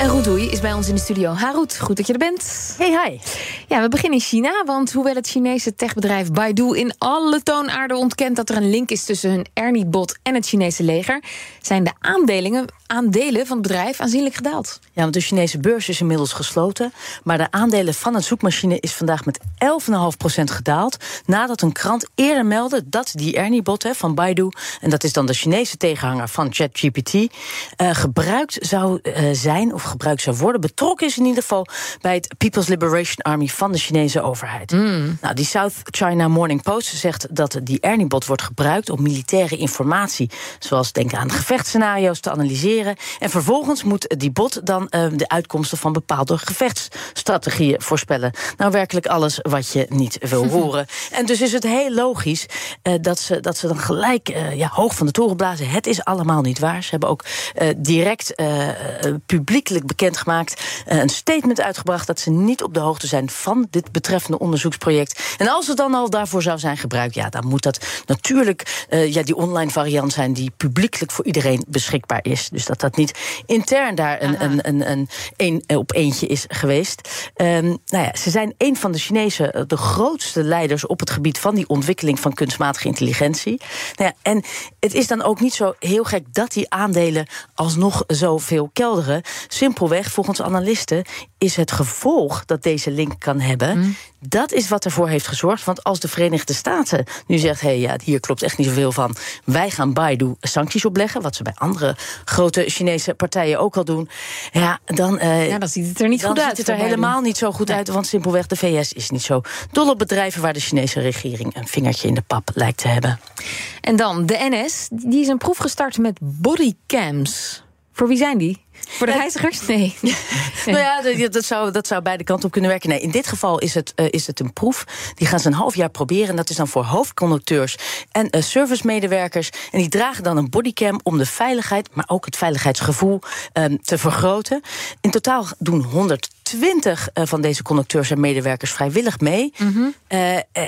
En Roedoei is bij ons in de studio. Haroet, goed dat je er bent. Hey, hi. Ja, we beginnen in China, want hoewel het Chinese techbedrijf Baidu in alle toonaarden ontkent dat er een link is tussen hun Ernie-bot en het Chinese leger, zijn de aandelingen, aandelen van het bedrijf aanzienlijk gedaald. Ja, want de Chinese beurs is inmiddels gesloten. Maar de aandelen van het zoekmachine is vandaag met 11,5% gedaald. Nadat een krant eerder meldde dat die Ernie-bot van Baidu, en dat is dan de Chinese tegenhanger van ChatGPT, uh, gebruikt zou uh, zijn, of gebruikt zou worden, betrokken is in ieder geval bij het People's Liberation Army van de Chinese overheid. Mm. Nou, die South China Morning Post zegt dat die Ernie-bot wordt gebruikt om militaire informatie, zoals denken aan gevechtsscenario's, te analyseren. En vervolgens moet die bot dan uh, de uitkomsten van bepaalde gevechtsstrategieën voorspellen. Nou, werkelijk alles wat je niet wil horen. En dus is het heel logisch uh, dat, ze, dat ze dan gelijk uh, ja, hoog van de toren blazen. Het is allemaal niet waar. Ze hebben ook direct publiekelijk bekendgemaakt, een statement uitgebracht dat ze niet op de hoogte zijn van dit betreffende onderzoeksproject. En als het dan al daarvoor zou zijn gebruikt, ja, dan moet dat natuurlijk ja, die online variant zijn die publiekelijk voor iedereen beschikbaar is. Dus dat dat niet intern daar een, een, een, een, een op eentje is geweest. Um, nou ja, ze zijn een van de Chinese, de grootste leiders op het gebied van die ontwikkeling van kunstmatige intelligentie. Nou ja, en het is dan ook niet zo heel gek dat die aandelen alsnog zoveel kelderen. Simpelweg, volgens analisten, is het gevolg dat deze link kan hebben. Mm. Dat is wat ervoor heeft gezorgd. Want als de Verenigde Staten nu zegt: hé, hey, ja, hier klopt echt niet zoveel van. Wij gaan Baidu sancties opleggen. Wat ze bij andere grote Chinese partijen ook al doen. Ja, dan, uh, ja, dan ziet het er niet goed uit. Dan ziet het er helemaal niet zo goed nee. uit. Want simpelweg, de VS is niet zo dol op bedrijven waar de Chinese regering een vingertje in de pap lijkt te hebben. En dan de NS. Die is een proef gestart met bodycams. Voor wie zijn die? Voor de reizigers? Nee. nou ja, dat zou, dat zou beide kanten op kunnen werken. Nee, in dit geval is het, uh, is het een proef. Die gaan ze een half jaar proberen. En dat is dan voor hoofdconducteurs en uh, servicemedewerkers. En die dragen dan een bodycam om de veiligheid, maar ook het veiligheidsgevoel um, te vergroten. In totaal doen 120 uh, van deze conducteurs en medewerkers vrijwillig mee. Mm -hmm.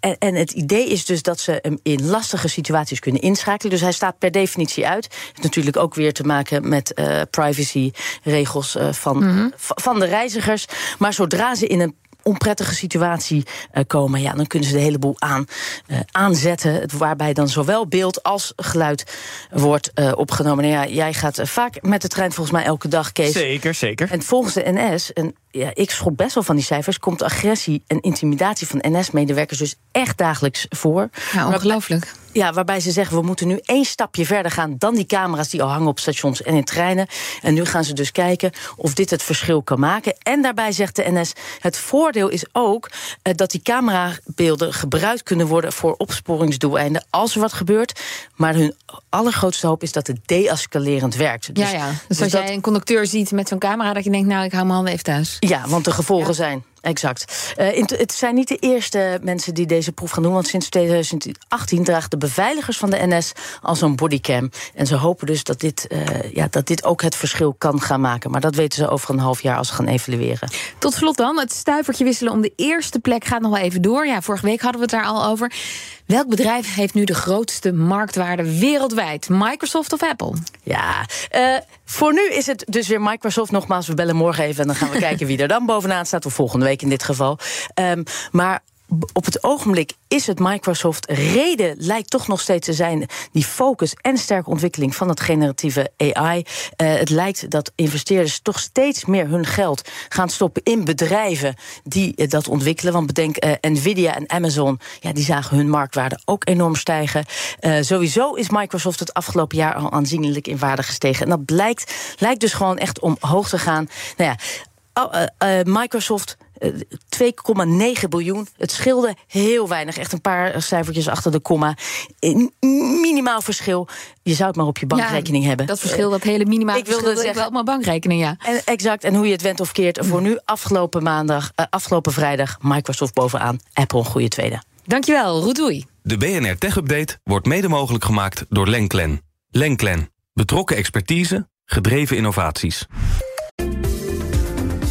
en, en, het idee is dus dat ze hem in lastige situaties kunnen inschakelen. Dus hij staat per definitie uit. Het heeft natuurlijk ook weer te maken met privacy regels uh, van, Mhm. van de reizigers. Maar zodra ze in een onprettige situatie uh, komen, ja, dan kunnen ze de hele boel aan, uh, aanzetten. Waarbij dan zowel beeld als geluid wordt uh, opgenomen. Nou ja, jij gaat vaak met de trein volgens mij elke dag, Kees. Zeker, zeker. En volgens de NS, en ja, ik schrok best wel van die cijfers, komt agressie en intimidatie van NS-medewerkers dus echt dagelijks voor. Ja, ongelooflijk. Ja, waarbij ze zeggen, we moeten nu één stapje verder gaan dan die camera's die al hangen op stations en in treinen. En nu gaan ze dus kijken of dit het verschil kan maken. En daarbij zegt de NS, het voordeel is ook uh, dat die camerabeelden gebruikt kunnen worden voor opsporingsdoeleinden als er wat gebeurt. Maar hun allergrootste hoop is dat het deescalerend werkt. Dus, ja, ja. Dus, dus als dat... jij een conducteur ziet met zo'n camera, dat je denkt, nou, ik hou mijn handen even thuis. Ja, want de gevolgen ja. zijn. Exact. Uh, het zijn niet de eerste mensen die deze proef gaan doen, want sinds 2018 dragen de beveiligers van de NS al zo'n bodycam. En ze hopen dus dat dit, uh, ja, dat dit ook het verschil kan gaan maken. Maar dat weten ze over een half jaar als ze gaan evalueren. Tot slot dan, het stuivertje wisselen om de eerste plek gaat nog wel even door. Ja, vorige week hadden we het daar al over. Welk bedrijf heeft nu de grootste marktwaarde wereldwijd? Microsoft of Apple? Ja, uh, voor nu is het dus weer Microsoft. Nogmaals, we bellen morgen even en dan gaan we kijken wie er dan bovenaan staat. Of volgende week in dit geval. Um, maar op het ogenblik is het Microsoft. Reden lijkt toch nog steeds te zijn die focus en sterke ontwikkeling van het generatieve AI. Uh, het lijkt dat investeerders toch steeds meer hun geld gaan stoppen in bedrijven die uh, dat ontwikkelen. Want bedenk, uh, Nvidia en Amazon, ja, die zagen hun marktwaarde ook enorm stijgen. sowieso is Microsoft het afgelopen jaar al aanzienlijk in waarde gestegen. En dat blijkt, lijkt dus gewoon echt omhoog te gaan. Nou ja, Microsoft Eh, 2,9 biljoen. Het scheelde heel weinig. Echt een paar cijfertjes achter de komma. Eh, Minimaal verschil. Je zou het maar op je bankrekening Ja, hebben. Dat verschil, dat hele minimale Ik wilde verschil, zeggen- wel op mijn bankrekening, ja. En exact. En hoe je het went of keert. Voor nu, afgelopen maandag, eh, afgelopen vrijdag, Microsoft bovenaan. Apple een goede tweede. Dankjewel, Roedoei. De BNR Tech Update wordt mede mogelijk gemaakt door Lenklen. Lenklen. Betrokken expertise, gedreven innovaties.